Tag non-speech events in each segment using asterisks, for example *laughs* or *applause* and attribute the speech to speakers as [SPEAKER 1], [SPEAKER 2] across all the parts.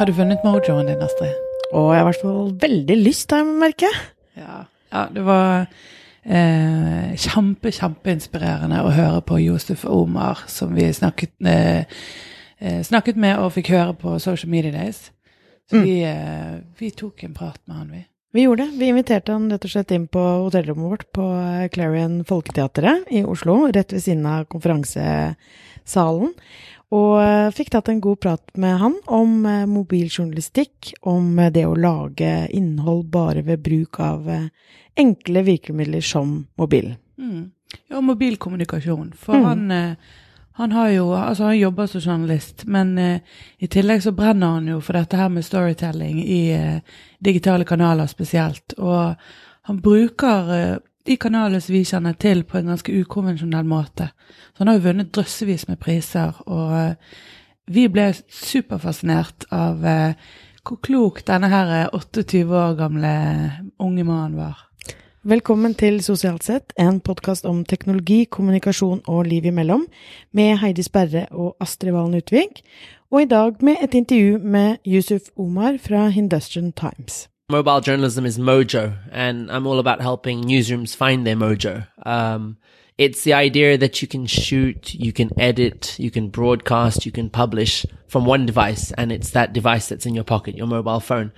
[SPEAKER 1] Har du funnet mojoen din, Astrid?
[SPEAKER 2] Å, jeg har i hvert fall veldig lyst, har jeg merket.
[SPEAKER 1] Ja. ja det var eh, kjempe, kjempeinspirerende å høre på Josef Omar, som vi snakket, eh, eh, snakket med og fikk høre på Social Media Days. Så
[SPEAKER 2] Mm.
[SPEAKER 1] vi, eh, vi tok en prat med han, vi.
[SPEAKER 2] Vi gjorde det. Vi inviterte han rett og slett inn på hotellrommet vårt på Clarion Folketeatret i Oslo, rett ved siden av konferansesalen. Og eh, fikk tatt en god prat med han om eh, mobiljournalistikk, om eh, det å lage innhold bare ved bruk av enkle virkemidler som mobil.
[SPEAKER 1] Mm. Ja, mobilkommunikasjon. For
[SPEAKER 2] Mm.
[SPEAKER 1] han, han har jo Altså, han jobber som journalist, men uh, i tillegg så brenner han jo for dette her med storytelling i uh, digitale kanaler spesielt. Og han bruker eh, de kanalene som vi kjenner til, på en ganske ukonvensjonell måte. Så han har jo vunnet drøssevis med priser, og eh, vi ble superfascinert av eh, hvor klok denne her eh, 28 år gamle unge mannen var.
[SPEAKER 2] Velkommen til Sosialt sett, en podkast om teknologi, kommunikasjon og liv imellom, med Heidi Sperre og Astrid Valen Utvik, og i dag med et intervju med Yusuf Omar fra Hindustrian Times.
[SPEAKER 3] Mobile journalism is mojo, and I'm all about helping newsrooms find their mojo. Um, it's the idea that you can shoot, you can edit, you can broadcast, you can publish from one device, and it's that device that's in your pocket, your mobile phone.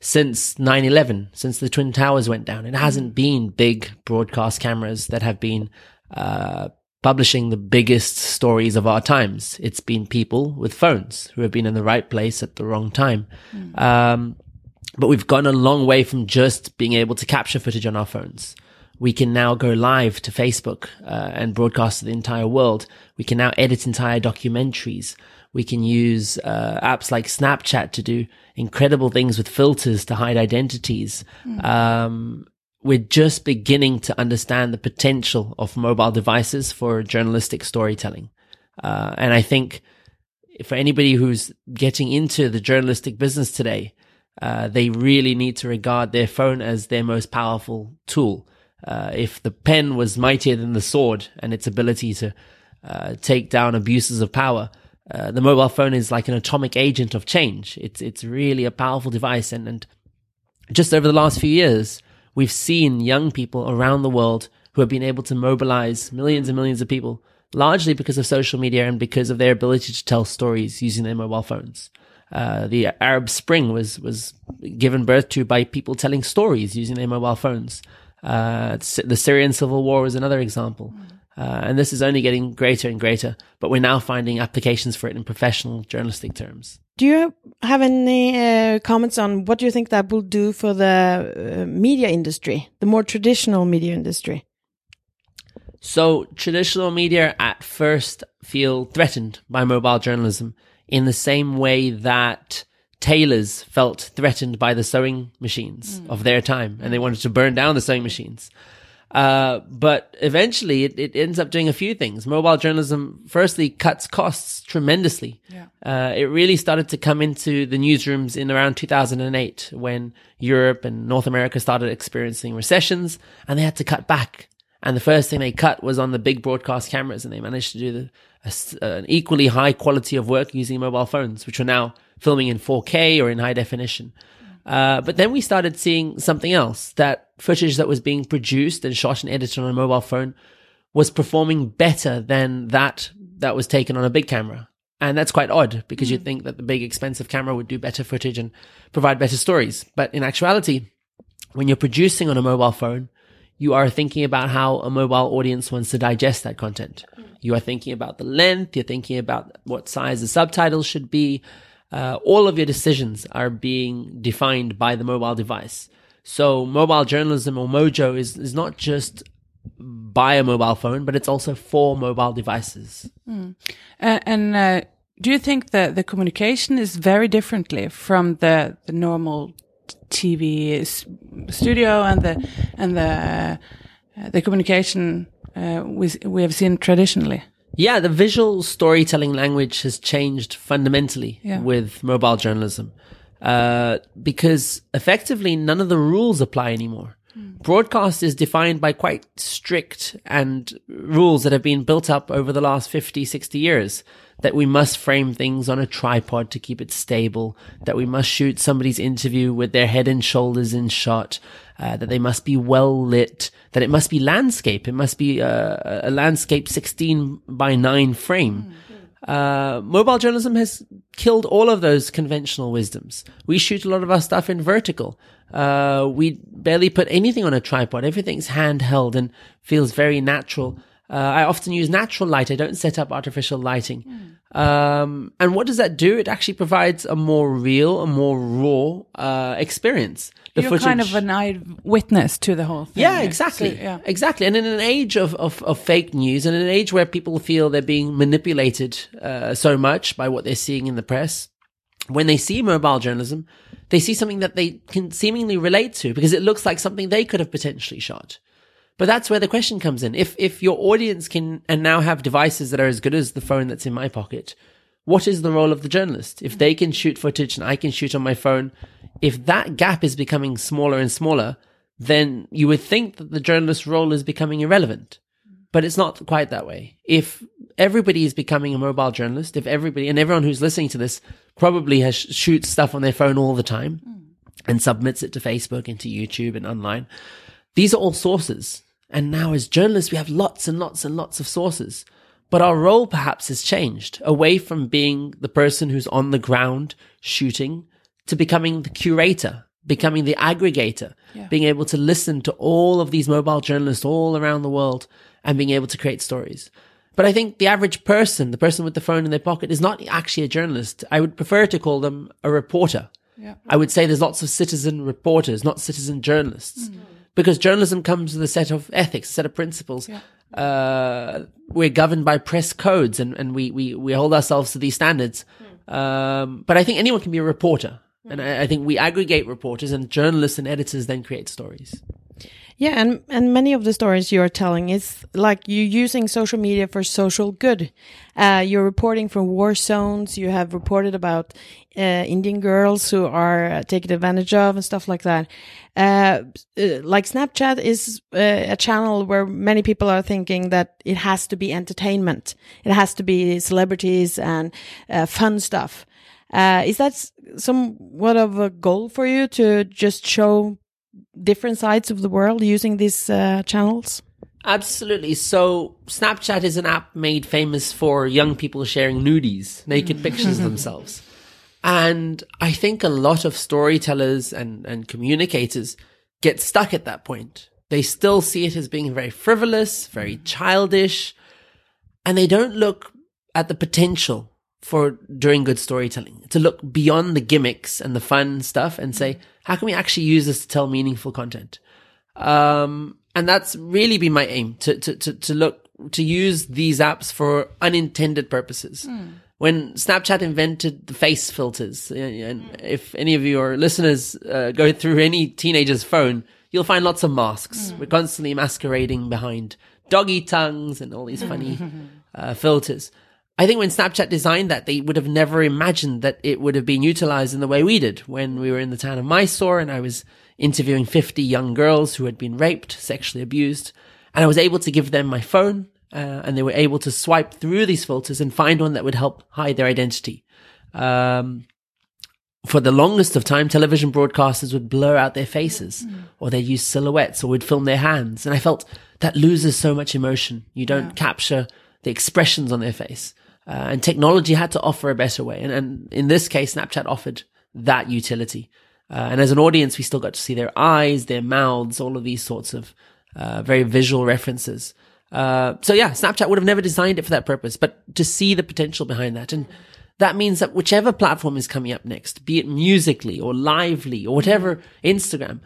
[SPEAKER 3] Since 9-11, since the Twin Towers went down, it hasn't been big broadcast cameras that have been, uh, publishing the biggest stories of our times. It's been people with phones who have been in the right place at the wrong time. Um, but we've gone a long way from just being able to capture footage on our phones. We can now go live to Facebook uh, and broadcast to the entire world. We can now edit entire documentaries. We can use uh, apps like Snapchat to do incredible things with filters to hide identities. Um, we're just beginning to understand the potential of mobile devices for journalistic storytelling. Uh, and I think for anybody who's getting into the journalistic business today, uh, they really need to regard their phone as their most powerful tool. Uh, if the pen was mightier than the sword and its ability to uh, take down abuses of power, uh, the mobile phone is like an atomic agent of change. It's it's really a powerful device, and and just over the last few years, we've seen young people around the world who have been able to mobilize millions and millions of people, largely because of social media and because of their ability to tell stories using their mobile phones. Uh, the Arab Spring was was given birth to by people telling stories using their mobile phones. Uh, the Syrian civil war is another example. Uh, and this is only getting greater and greater, but we're now finding applications for it in professional journalistic terms.
[SPEAKER 2] Do you have any uh, comments on what you think that will do for the uh, media industry, the more traditional media industry?
[SPEAKER 3] So traditional media at first feel threatened by mobile journalism in the same way that tailors felt threatened by the sewing machines of their time and they wanted to burn down the sewing machines. Uh, but eventually it, it ends up doing a few things. Mobile journalism firstly cuts costs tremendously.
[SPEAKER 1] Yeah.
[SPEAKER 3] Uh, it really started to come into the newsrooms in around 2008 when Europe and North America started experiencing recessions and they had to cut back. And the first thing they cut was on the big broadcast cameras and they managed to do the, a s an equally high quality of work using mobile phones, which are now filming in 4K or in high definition. Uh, but then we started seeing something else that footage that was being produced and shot and edited on a mobile phone was performing better than that that was taken on a big camera. And that's quite odd because you'd think that the big expensive camera would do better footage and provide better stories. But in actuality, when you're producing on a mobile phone, you are thinking about how a mobile audience wants to digest that content. You are thinking about the length. You're thinking about what size the subtitles should be. Uh, all of your decisions are being defined by the mobile device. So mobile journalism or Mojo is, is not just by a mobile phone, but it's also for mobile devices.
[SPEAKER 1] Uh, and uh, do you think that the communication is very differently from the, the normal TV studio and the and the uh, the communication uh, we we have seen traditionally?
[SPEAKER 3] Yeah, the visual storytelling language has changed fundamentally
[SPEAKER 1] Yeah.
[SPEAKER 3] with mobile journalism. Uh, because effectively none of the rules apply anymore. Broadcast is defined by quite strict and rules that have been built up over the last 50, 60 years. That we must frame things on a tripod to keep it stable, that we must shoot somebody's interview with their head and shoulders in shot, uh, that they must be well lit, that it must be landscape. It must be uh, a landscape 16 by 9 frame. Uh, mobile journalism has killed all of those conventional wisdoms. We shoot a lot of our stuff in vertical. Uh, we barely put anything on a tripod. Everything's handheld and feels very natural. Uh, I often use natural light. I don't set up artificial lighting. Um, and what does that do? It actually provides a more real, a more raw uh, experience. The
[SPEAKER 1] You're kind of an eyewitness to the whole thing.
[SPEAKER 3] yeah, exactly.
[SPEAKER 1] So, yeah.
[SPEAKER 3] Exactly. And in an age of, of, of fake news and in an age where people feel they're being manipulated uh, so much by what they're seeing in the press, when they see mobile journalism, they see something that they can seemingly relate to because it looks like something they could have potentially shot. But that's where the question comes in. If if your audience can and now have devices that are as good as the phone that's in my pocket, what is the role of the journalist? If they can shoot footage and I can shoot on my phone, if that gap is becoming smaller and smaller, then you would think that the journalist's role is becoming irrelevant. But it's not quite that way. If everybody is becoming a mobile journalist, if everybody and everyone who's listening to this probably has shoots stuff on their phone all the time mm. and submits it to Facebook and to YouTube and online, these are all sources. And now as journalists, we have lots and lots and lots of sources. But our role perhaps has changed away from being the person who's on the ground shooting to becoming the curator, becoming the aggregator, being able to listen to all of these mobile journalists all around the world and being able to create stories. But I think the average person, the person with the phone in their pocket is not actually a journalist. I would prefer to call them a reporter.
[SPEAKER 1] Yeah.
[SPEAKER 3] I would say there's lots of citizen reporters, not citizen journalists. Mm. Because journalism comes with a set of ethics, a set of principles. Uh, we're governed by press codes and, and we, we, we hold ourselves to these standards. Um, but I think anyone can be a reporter. And I, I think we aggregate reporters and journalists and editors then create stories.
[SPEAKER 2] Yeah, and and many of the stories you are telling is like you using social media for social good. Uh, you're reporting from war zones. You have reported about uh, Indian girls who are uh, taken advantage of and stuff like that. Uh, uh, like Snapchat is uh, a channel where many people are thinking that it has to be entertainment. It has to be celebrities and fun stuff. Uh, is that somewhat of a goal for you to just show different sides of the world using these uh, channels?
[SPEAKER 3] Absolutely. So Snapchat is an app made famous for young people sharing nudies, naked pictures of *laughs* themselves. And I think a lot of storytellers and, and communicators get stuck at that point. They still see it as being very frivolous, very childish, and they don't look at the potential for doing good storytelling, to look beyond the gimmicks and the fun stuff and say, how can we actually use this to tell meaningful content? Um, and that's really been my aim to, to, to, to look, to use these apps for unintended purposes. When Snapchat invented the face filters, uh, and if any of your listeners uh, go through any teenager's phone, you'll find lots of masks. We're constantly masquerading behind doggy tongues and all these funny *laughs* uh, filters. I think when Snapchat designed that, they would have never imagined that it would have been utilized in the way we did when we were in the town of Mysore and I was interviewing 50 young girls who had been raped, sexually abused. And I was able to give them my phone, uh, and they were able to swipe through these filters and find one that would help hide their identity. Um, for the longest of time, television broadcasters would blur out their faces or they'd use silhouettes or would film their hands. And I felt that loses so much emotion. You don't capture the expressions on their face. Uh, and technology had to offer a better way. And, and in this case, Snapchat offered that utility. Uh, and as an audience, we still got to see their eyes, their mouths, all of these sorts of uh, very visual references. Uh, so yeah, Snapchat would have never designed it for that purpose, but to see the potential behind that. And that means that whichever platform is coming up next, be it Musical.ly or Live.ly or whatever, Instagram,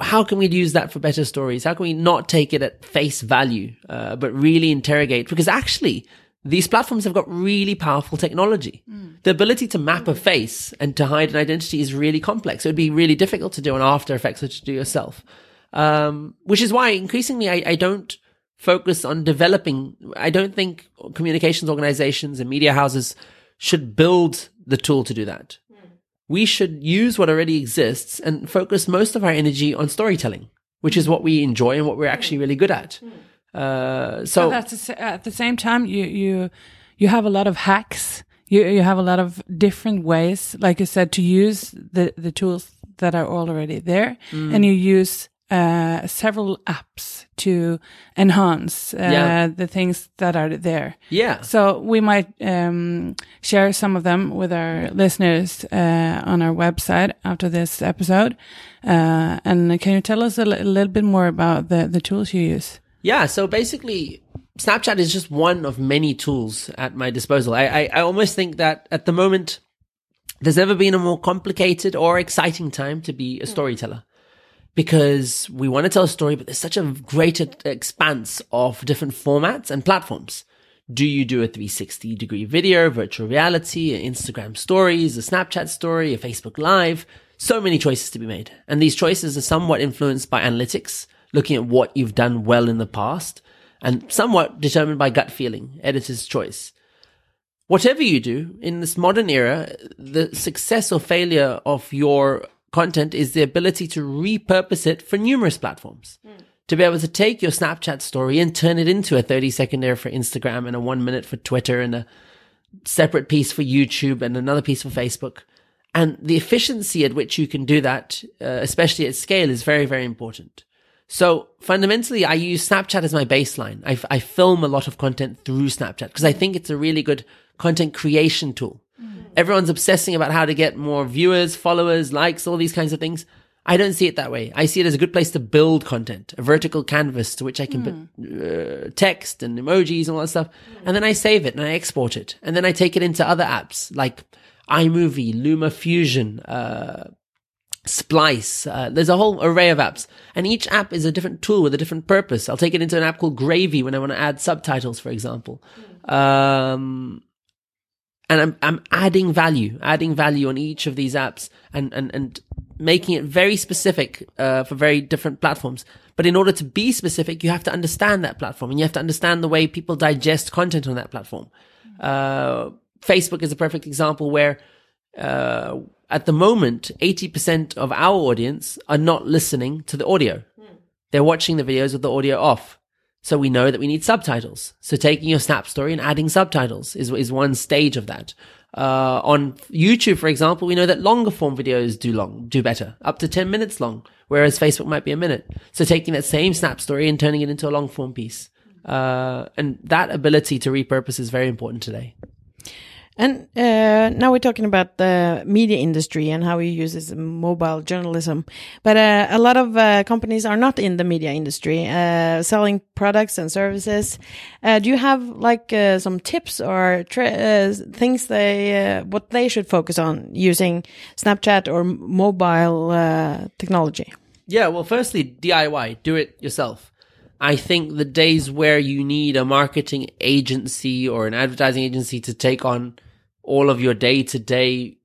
[SPEAKER 3] how can we use that for better stories? How can we not take it at face value, uh, but really interrogate? Because actually, these platforms have got really powerful technology. Mm. The ability to map a face and to hide an identity is really complex. It would be really difficult to do on After Effects or to do yourself. Um, which is why increasingly I, I don't focus on developing. I don't think communications organizations and media houses should build the tool to do that. Hmm. We should use what already exists and focus most of our energy on storytelling, which is what we enjoy and what we're actually hmm. really good at. Hmm. Uh, so
[SPEAKER 1] But at the, at the same time, you you you have a lot of hacks. You you have a lot of different ways, like you said, to use the the tools that are already there, and you use uh, several apps to enhance uh,
[SPEAKER 3] Yeah.
[SPEAKER 1] the things that are there.
[SPEAKER 3] Yeah.
[SPEAKER 1] So we might um, share some of them with our listeners uh, on our website after this episode. Uh, and can you tell us a a little bit more about the, the tools you use?
[SPEAKER 3] Yeah, so basically, Snapchat is just one of many tools at my disposal. I, I, I almost think that at the moment, there's never been a more complicated or exciting time to be a storyteller because we want to tell a story, but there's such a great expanse of different formats and platforms. Do you do a 360 degree video, virtual reality, an Instagram stories, a Snapchat story, a Facebook live? So many choices to be made. And these choices are somewhat influenced by analytics, looking at what you've done well in the past, and somewhat determined by gut feeling, editor's choice. Whatever you do in this modern era, the success or failure of your content is the ability to repurpose it for numerous platforms. To be able to take your Snapchat story and turn it into a 30 second air for Instagram and a one minute for Twitter and a separate piece for YouTube and another piece for Facebook. And the efficiency at which you can do that, uh, especially at scale, is very, very important. So fundamentally, I use Snapchat as my baseline. I, I film a lot of content through Snapchat because I think it's a really good content creation tool. Everyone's obsessing about how to get more viewers, followers, likes, all these kinds of things. I don't see it that way. I see it as a good place to build content, a vertical canvas to which I can put uh, text and emojis and all that stuff. And then I save it and I export it. And then I take it into other apps like iMovie, Luma Fusion, uh, Splice. Uh, there's a whole array of apps, and each app is a different tool with a different purpose. I'll take it into an app called Gravy when I want to add subtitles, for example. Um, and I'm I'm adding value, adding value on each of these apps, and and and making it very specific uh, for very different platforms. But in order to be specific, you have to understand that platform, and you have to understand the way people digest content on that platform. Uh, Facebook is a perfect example where uh, at the moment, 80% of our audience are not listening to the audio. They're watching the videos with the audio off. So we know that we need subtitles. So taking your Snap story and adding subtitles is, is one stage of that. Uh, on YouTube, for example, we know that longer form videos do long, do better, up to 10 minutes long, whereas Facebook might be a minute. So taking that same Snap story and turning it into a long form piece. Uh, and that ability to repurpose is very important today.
[SPEAKER 2] And uh, now we're talking about the media industry and how we use this mobile journalism. But uh, a lot of uh, companies are not in the media industry, uh, selling products and services. Uh, do you have like uh, some tips or things they what they should focus on using Snapchat or mobile technology?
[SPEAKER 3] Yeah, well, firstly, DIY, do it yourself. I think the days where you need a marketing agency or an advertising agency to take on all of your day to day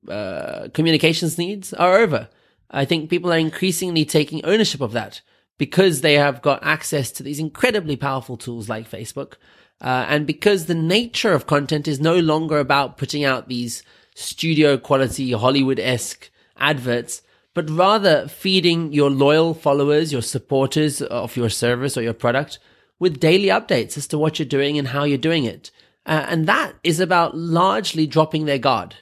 [SPEAKER 3] communications needs are over. I think people are increasingly taking ownership of that because they have got access to these incredibly powerful tools like Facebook. Uh, and because the nature of content is no longer about putting out these studio quality Hollywood esque adverts, but rather feeding your loyal followers, your supporters of your service or your product with daily updates as to what you're doing and how you're doing it. Uh, and that is about largely dropping their guard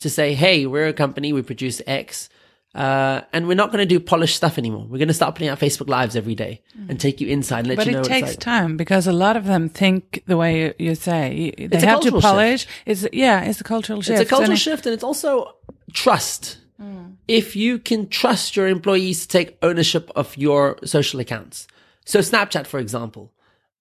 [SPEAKER 3] to say, Hey, we're a company. We produce X. Uh, and we're not going to do polished stuff anymore. We're going to start putting out Facebook lives every day and take you inside and let
[SPEAKER 1] But
[SPEAKER 3] you know
[SPEAKER 1] it takes
[SPEAKER 3] like.
[SPEAKER 1] time because a lot of them think the way you, say. They
[SPEAKER 3] It's a
[SPEAKER 1] have to
[SPEAKER 3] cultural
[SPEAKER 1] polish. It's yeah, it's a cultural shift.
[SPEAKER 3] It's a cultural
[SPEAKER 1] and
[SPEAKER 3] shift and it's also trust. If you can trust your employees to take ownership of your social accounts. So Snapchat, for example,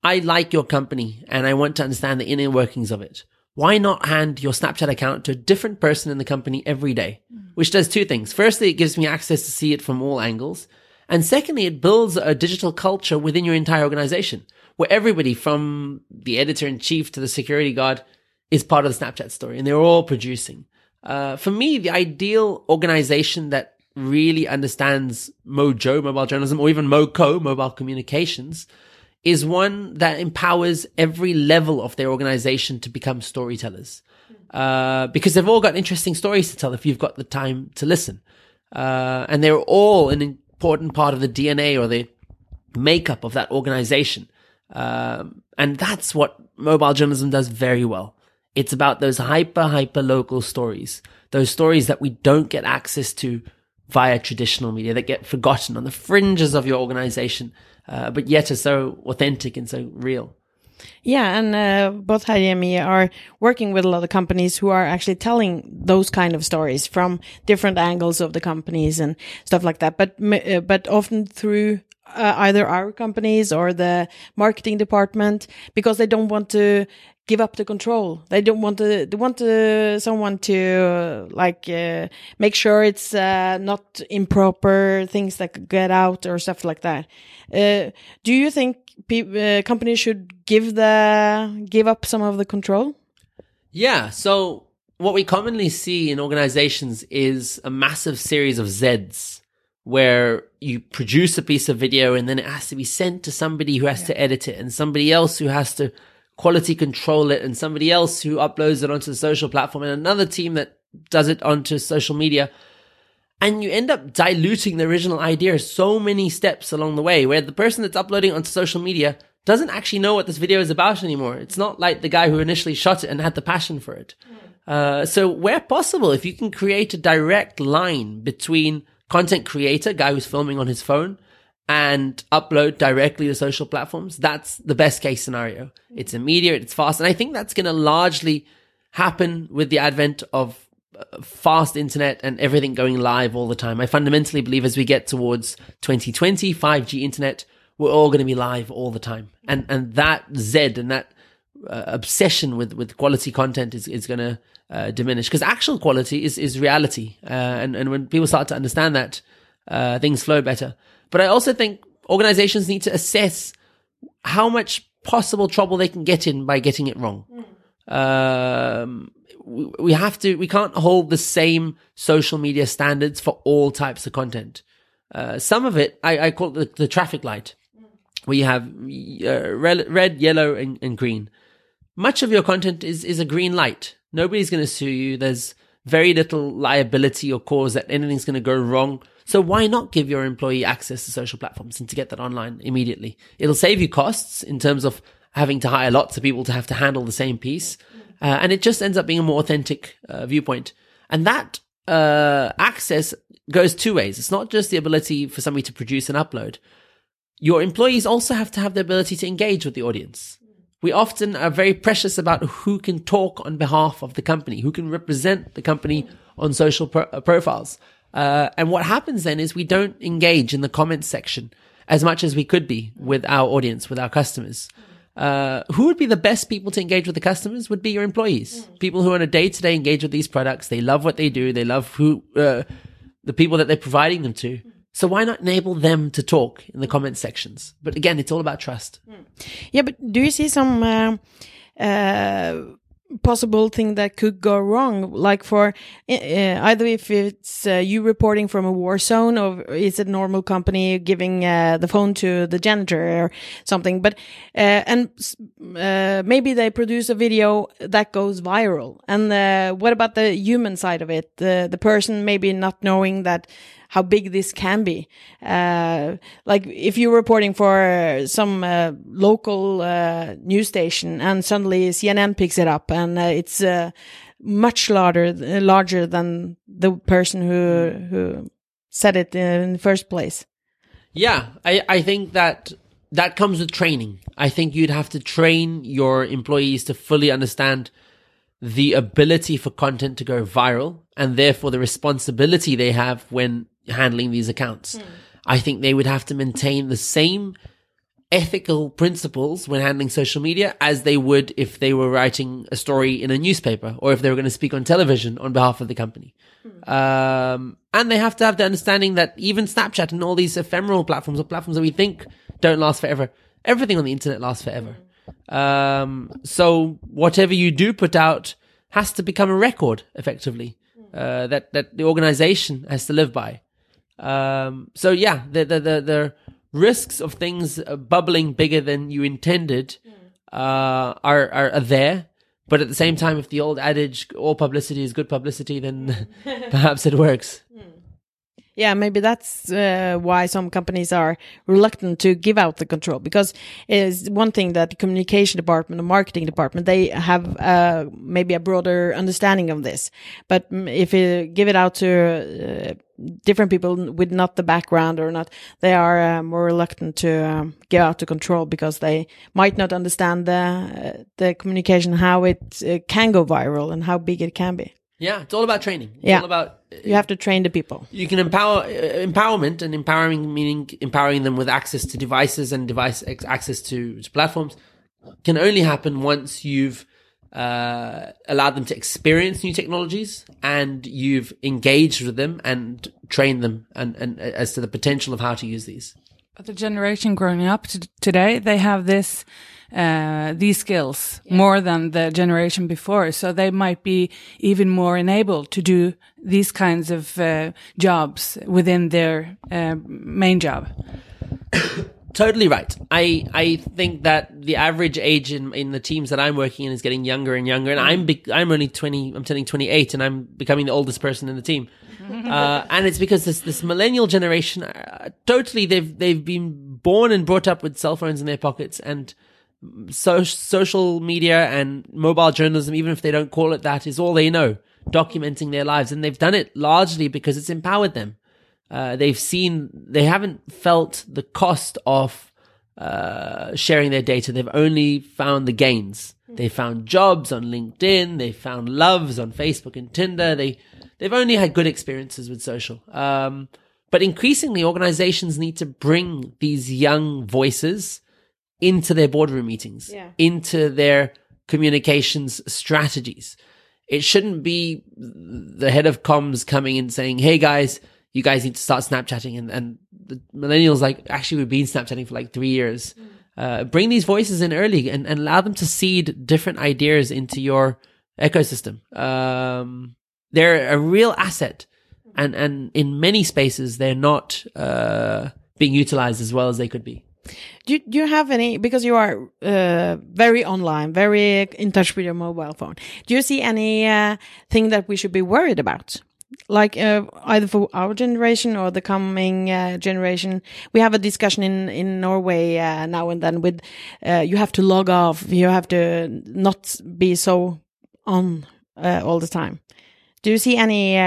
[SPEAKER 3] I like your company and I want to understand the inner workings of it. Why not hand your Snapchat account to a different person in the company every day? Which does two things. Firstly, it gives me access to see it from all angles. And secondly, it builds a digital culture within your entire organization where everybody from the editor in chief to the security guard is part of the Snapchat story and they're all producing. Uh, for me, the ideal organization that really understands Mojo, mobile journalism, or even MoCo, mobile communications, is one that empowers every level of their organization to become storytellers. Uh, because they've all got interesting stories to tell if you've got the time to listen. Uh, and they're all an important part of the DNA or the makeup of that organization. Um, and that's what mobile journalism does very well. It's about those hyper, hyper local stories, those stories that we don't get access to via traditional media that get forgotten on the fringes of your organization, uh, but yet are so authentic and so real.
[SPEAKER 2] Yeah, and uh, both Heidi and me are working with a lot of companies who are actually telling those kind of stories from different angles of the companies and stuff like that. But uh, but often through uh, either our companies or the marketing department because they don't want to give up the control. They don't want to. They want to, someone to like uh, make sure it's uh, not improper things that get out or stuff like that. Uh, do you think uh, companies should give the give up some of the control?
[SPEAKER 3] Yeah. So what we commonly see in organizations is a massive series of Zs where you produce a piece of video and then it has to be sent to somebody who has yeah. to edit it and somebody else who has to quality control it and somebody else who uploads it onto the social platform and another team that does it onto social media. And you end up diluting the original idea so many steps along the way where the person that's uploading onto social media doesn't actually know what this video is about anymore. It's not like the guy who initially shot it and had the passion for it. Uh, so where possible, if you can create a direct line between content creator, guy who's filming on his phone, and upload directly to social platforms, that's the best case scenario. It's immediate, it's fast. And I think that's going to largely happen with the advent of uh, fast internet and everything going live all the time. I fundamentally believe as we get towards 2020, 5G internet, we're all going to be live all the time. And, and that Z and that uh, obsession with, with quality content is, is going to uh, diminish because actual quality is, is reality. Uh, and, and when people start to understand that, uh, things flow better. But I also think organizations need to assess how much possible trouble they can get in by getting it wrong. Mm. Um, we, we have to, we can't hold the same social media standards for all types of content. Uh, some of it, I, I call it the, the traffic light, mm. where you have uh, red, red, yellow, and, and green. Much of your content is, is a green light. Nobody's going to sue you. There's very little liability or cause that anything's going to go wrong. So why not give your employee access to social platforms and to get that online immediately? It'll save you costs in terms of having to hire lots of people to have to handle the same piece. Uh, and it just ends up being a more authentic uh, viewpoint. And that uh, access goes two ways. It's not just the ability for somebody to produce and upload. Your employees also have to have the ability to engage with the audience we often are very precious about who can talk on behalf of the company, who can represent the company on social pro- uh, profiles. Uh, and what happens then is we don't engage in the comments section as much as we could be with our audience, with our customers. Uh, who would be the best people to engage with the customers would be your employees. People who on a day to day engage with these products. They love what they do. They love who, uh, the people that they're providing them to. So why not enable them to talk in the comment sections? But again, it's all about trust.
[SPEAKER 2] Yeah, but do you see some uh, uh, possible thing that could go wrong? Like for uh, either if it's uh, you reporting from a war zone, or is it normal company giving uh, the phone to the janitor or something? But uh, and maybe they produce a video that goes viral. And what about the human side of it? The the person maybe not knowing that how big this can be. Uh, like if you're reporting for some uh, local uh, news station and suddenly CNN picks it up and uh, it's uh, much larger larger than the person who who said it in the first place.
[SPEAKER 3] Yeah, I I think that that comes with training. I think you'd have to train your employees to fully understand the ability for content to go viral and therefore the responsibility they have when handling these accounts. Mm. I think they would have to maintain the same ethical principles when handling social media as they would if they were writing a story in a newspaper or if they were going to speak on television on behalf of the company. Mm. Um, and they have to have the understanding that even Snapchat and all these ephemeral platforms or platforms that we think don't last forever, everything on the internet lasts forever. Mm. Um, so whatever you do put out has to become a record effectively, hmm. uh, that, that the organization has to live by. Um, so yeah, the, the, the, the risks of things uh, bubbling bigger than you intended, hmm. uh, are, are, are there. But at the same time, if the old adage, all publicity is good publicity, then *laughs* perhaps it works.
[SPEAKER 2] Yeah, maybe that's uh, why some companies are reluctant to give out the control because it's one thing that the communication department, the marketing department, they have uh, maybe a broader understanding of this. But if you give it out to uh, different people with not the background or not, they are uh, more reluctant to um, give out the control because they might not understand the uh, the communication, how it uh, can go viral and how big it can be.
[SPEAKER 3] Yeah, it's all about training. It's
[SPEAKER 2] Yeah.
[SPEAKER 3] all about
[SPEAKER 2] You have to train the people.
[SPEAKER 3] you can empower uh, empowerment and empowering meaning empowering them with access to devices and device ex- access to, to platforms can only happen once you've uh, allowed them to experience new technologies and you've engaged with them and trained them and, and uh, as to the potential of how to use these.
[SPEAKER 1] But the generation growing up t- today, they have this, uh, these skills more than the generation before. So they might be even more enabled to do these kinds of uh, jobs within their uh, main job. *coughs*
[SPEAKER 3] Totally right. I I think that the average age in in the teams that I'm working in is getting younger and younger, and I'm be- I'm only twenty. I'm turning twenty eight, and I'm becoming the oldest person in the team. *laughs* uh, and it's because this this millennial generation, uh, totally they've they've been born and brought up with cell phones in their pockets and so, social media and mobile journalism, even if they don't call it that, is all they know, documenting their lives, and they've done it largely because it's empowered them. Uh, they've seen, they haven't felt the cost of uh, sharing their data. They've only found the gains. They found jobs on LinkedIn. They found loves on Facebook and Tinder. They, they've only had good experiences with social. Um, but increasingly, organizations need to bring these young voices into their boardroom meetings,
[SPEAKER 2] Yeah.
[SPEAKER 3] into their communications strategies. It shouldn't be the head of comms coming and saying, Hey guys, you guys need to start Snapchatting. And, and the millennials like, actually, we've been Snapchatting for like three years. Uh, bring these voices in early and, and allow them to seed different ideas into your ecosystem. Um, they're a real asset. And, and in many spaces, they're not, uh, being utilized as well as they could be.
[SPEAKER 2] Do you, do you have any, because you are uh, very online, very in touch with your mobile phone, do you see any uh, thing that we should be worried about? Like uh, either for our generation or the coming uh, generation, we have a discussion in in Norway uh, now and then. With uh, you have to log off, you have to not be so on all the time. Do you see any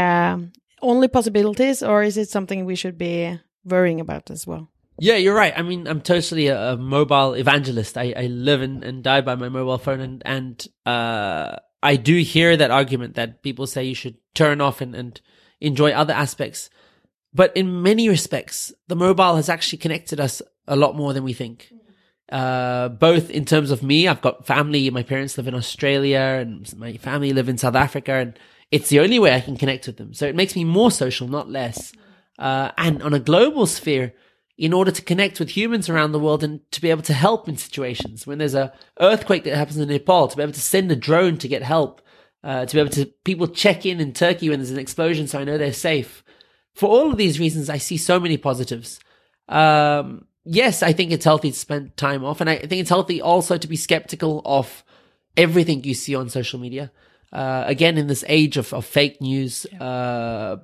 [SPEAKER 2] only possibilities, or is it something we should be worrying about as well?
[SPEAKER 3] Yeah, you're right. I mean, I'm totally a, a mobile evangelist. I, I live and, and die by my mobile phone, and and uh, I do hear that argument that people say you should turn off and, and enjoy other aspects. But in many respects, the mobile has actually connected us a lot more than we think. Uh, both in terms of me, I've got family. My parents live in Australia, and my family live in South Africa, and it's the only way I can connect with them. So it makes me more social, not less. Uh, and on a global sphere, in order to connect with humans around the world and to be able to help in situations when there's a earthquake that happens in Nepal, to be able to send a drone to get help, uh, to be able to people check in in Turkey when there's an explosion, so I know they're safe. For all of these reasons, I see so many positives. Um, yes, I think it's healthy to spend time off, and I think it's healthy also to be skeptical of everything you see on social media. Uh, again, in this age of, of fake news, uh,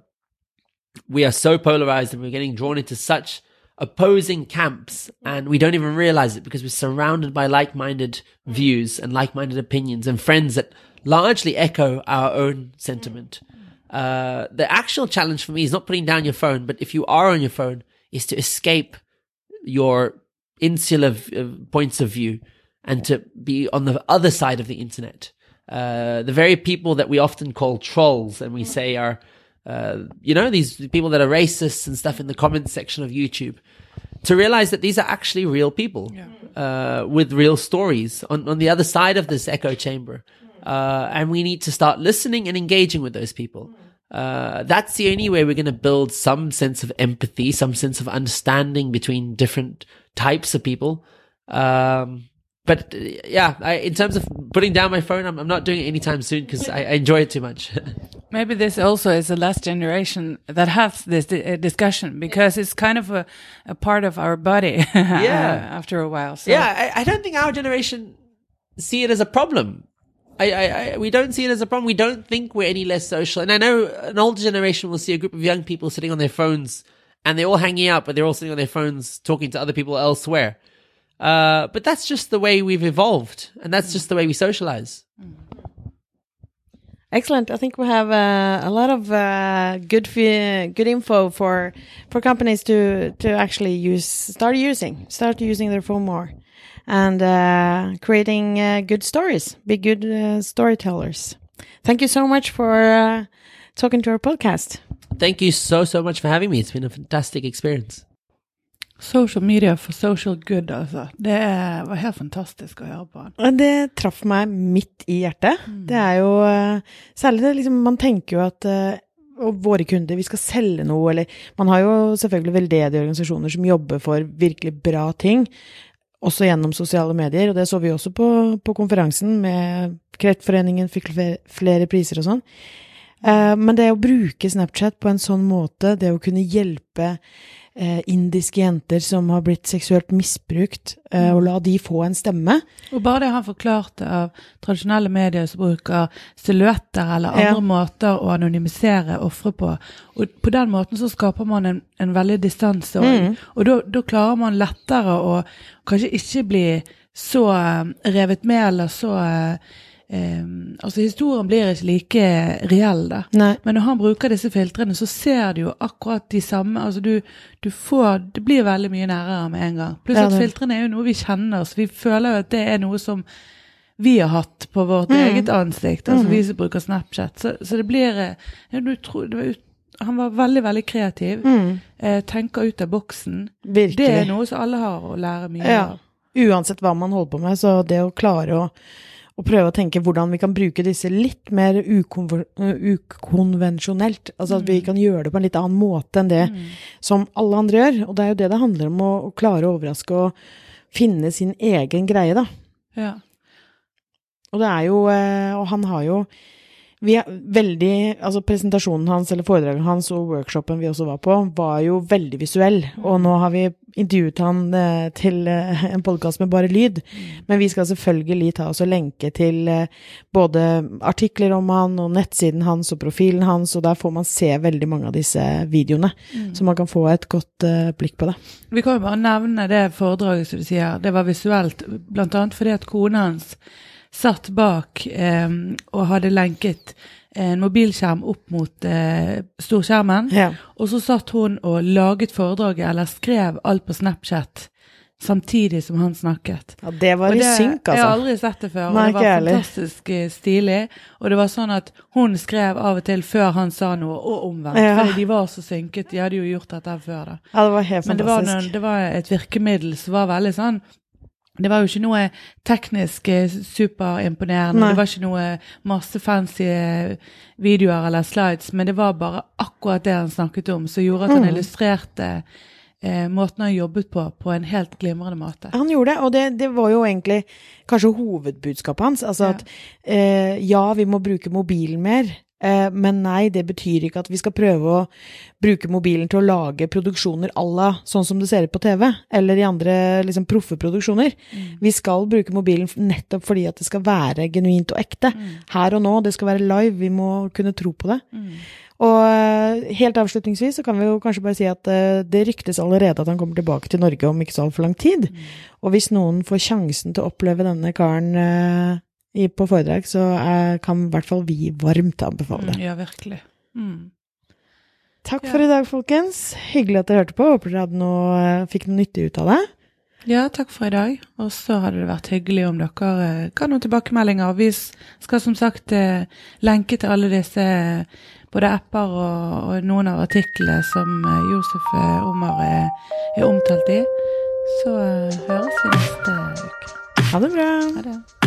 [SPEAKER 3] we are so polarized and we're getting drawn into such opposing camps and we don't even realize it because we're surrounded by like-minded views and like-minded opinions and friends that largely echo our own sentiment. Uh, the actual challenge for me is not putting down your phone, but if you are on your phone, is to escape your insular v- uh, points of view and to be on the other side of the internet. Uh, the very people that we often call trolls and we say are, uh, you know, these people that are racists and stuff in the comments section of YouTube, to realize that these are actually real people uh, with real stories on, on the other side of this echo chamber. Uh, and we need to start listening and engaging with those people. Uh, that's the only way we're going to build some sense of empathy, some sense of understanding between different types of people. Um, but uh, yeah, I, in terms of putting down my phone, I'm, I'm not doing it anytime soon because I, I enjoy it too much. *laughs*
[SPEAKER 1] Maybe this also is the last generation that has this uh, discussion because it's kind of a, a part of our body *laughs*
[SPEAKER 3] Yeah.
[SPEAKER 1] after a while. So.
[SPEAKER 3] yeah, I, I don't think our generation see it as a problem. I, I, I, we don't see it as a problem. We don't think we're any less social. And I know an older generation will see a group of young people sitting on their phones and they're all hanging out, but they're all sitting on their phones talking to other people elsewhere. Uh, but that's just the way we've evolved, and that's just the way we socialize.
[SPEAKER 2] Excellent. I think we have uh, a lot of uh, good good info for for companies to to actually use start using start using their phone more and uh, creating uh, good stories. Be good uh, storytellers. Thank you so much for uh, talking to our podcast.
[SPEAKER 3] Thank you so, so much for having me. It's been a fantastic experience.
[SPEAKER 1] Social media for social good, altså. Det var helt fantastisk å høre på.
[SPEAKER 2] Det traff meg midt i hjertet. Det er jo eh, Særlig det liksom Man tenker jo at eh, og våre kunder, vi skal selge noe, eller Man har jo selvfølgelig veldedige organisasjoner som jobber for virkelig bra ting, også gjennom sosiale medier, og det så vi også på, på konferansen med Kreftforeningen fikk flere priser og sånn. Eh, men det å bruke Snapchat på en sånn måte, det å kunne hjelpe eh, indiske jenter som har blitt seksuelt misbrukt, eh, og la de få en stemme
[SPEAKER 1] Og bare det han forklarte av tradisjonelle medier som bruker silhuetter eller andre
[SPEAKER 2] Ja.
[SPEAKER 1] måter å anonymisere ofre på, og på den måten så skaper man en, en veldig distanse,
[SPEAKER 2] Mm.
[SPEAKER 1] og da, klarer man lettere å kanskje ikke bli så revet med, eller så eh, eh, Altså, historien blir ikke like reell, da.
[SPEAKER 2] Nei.
[SPEAKER 1] Men når han bruker disse filtrene, så ser du jo akkurat de samme Altså, du, du får Det blir veldig mye nærere med en gang. Pluss at filtrene er jo noe vi kjenner, så vi føler jo at det er noe som vi har hatt på vårt
[SPEAKER 2] Mm.
[SPEAKER 1] eget ansikt, altså vi som bruker Snapchat. Så, så det blir eh, ja, du tror, det var ut, Han var veldig, veldig kreativ.
[SPEAKER 2] Mm.
[SPEAKER 1] Eh, tenker ut av boksen.
[SPEAKER 2] Virkelig.
[SPEAKER 1] Det er noe som alle har å lære mye
[SPEAKER 2] Ja.
[SPEAKER 1] av.
[SPEAKER 2] Uansett hva man holder på med, så det å klare å, å prøve å tenke hvordan vi kan bruke disse litt mer uh, ukonvensjonelt, altså at vi kan gjøre det på en litt annen måte enn det som alle andre gjør. Og det er jo det det handler om, å, å klare å overraske og finne sin egen greie, da.
[SPEAKER 1] Ja.
[SPEAKER 2] Og det er jo eh, Og han har jo vi er veldig, altså Presentasjonen hans eller foredraget hans og workshopen vi også var på, var jo veldig visuell. Og nå har vi intervjuet han eh, til eh, en podkast med bare lyd. Men vi skal selvfølgelig ta oss og lenke til eh, både artikler om han og nettsiden hans og profilen hans, og der får man se veldig mange av disse videoene. Så man kan få et godt blikk på det.
[SPEAKER 1] Vi kan jo bare nevne det foredraget som du sier. Det var visuelt, blant annet fordi at kona hans satt bak eh, og hadde lenket en mobilskjerm opp mot eh, storskjermen.
[SPEAKER 2] Ja.
[SPEAKER 1] Og så satt hun og laget foredraget, eller skrev alt på Snapchat, samtidig som han snakket.
[SPEAKER 2] ja, det var
[SPEAKER 1] Og
[SPEAKER 2] i
[SPEAKER 1] det,
[SPEAKER 2] synk,
[SPEAKER 1] Jeg har
[SPEAKER 2] altså.
[SPEAKER 1] aldri sett det før,
[SPEAKER 2] Nei,
[SPEAKER 1] og det var fantastisk eh, stilig. Og det var sånn at hun skrev av og til før han sa noe, og omvendt.
[SPEAKER 2] Ja.
[SPEAKER 1] Fordi de var så synket. De hadde jo gjort dette før, da.
[SPEAKER 2] Ja, det var helt
[SPEAKER 1] Men det var,
[SPEAKER 2] fantastisk.
[SPEAKER 1] Men det var et virkemiddel som var veldig sånn Det var jo ikke noe teknisk eh, superimponerende.
[SPEAKER 2] Nei.
[SPEAKER 1] Det var ikke noe masse fancy eh, videoer eller slides, men det var bare akkurat det han snakket om, som gjorde at han
[SPEAKER 2] Mm.
[SPEAKER 1] illustrerte eh, måten han jobbet på, på en helt glimrende måte.
[SPEAKER 2] Han gjorde det, og det, det var jo egentlig kanskje hovedbudskapet hans. Altså
[SPEAKER 1] Ja.
[SPEAKER 2] at eh, ja, vi må bruke mobilen mer, eh, men nei, det betyr ikke at vi skal prøve å bruke mobilen til å lage produksjoner à la sånn som det ser ut på TV, eller i andre liksom proffe produksjoner. Vi skal bruke mobilen nettopp fordi at det skal være genuint og ekte. Her og nå, det skal være live, vi må kunne tro på det. Og eh, helt avslutningsvis så kan vi jo kanskje bare si at eh, det ryktes allerede at han kommer tilbake til Norge om ikke så altfor lang tid. Og hvis noen får sjansen til å oppleve denne karen eh, i, på foredrag, så jeg kan i hvert fall vi varmt anbefale det.
[SPEAKER 1] Mm, ja, virkelig. Mm.
[SPEAKER 2] Takk
[SPEAKER 1] Ja.
[SPEAKER 2] for i dag, folkens. Hyggelig at dere hørte på. Håper dere noe, eh, fikk noe nyttig ut av det.
[SPEAKER 1] Ja, takk for i dag. Og så hadde det vært hyggelig om dere eh, ga noen tilbakemeldinger. Vi skal som sagt eh, lenke til alle disse både apper og, og noen av artiklene som Josef Omar er, er omtalt i. Så høres vi neste uke.
[SPEAKER 2] Ha det bra.
[SPEAKER 1] Ha det.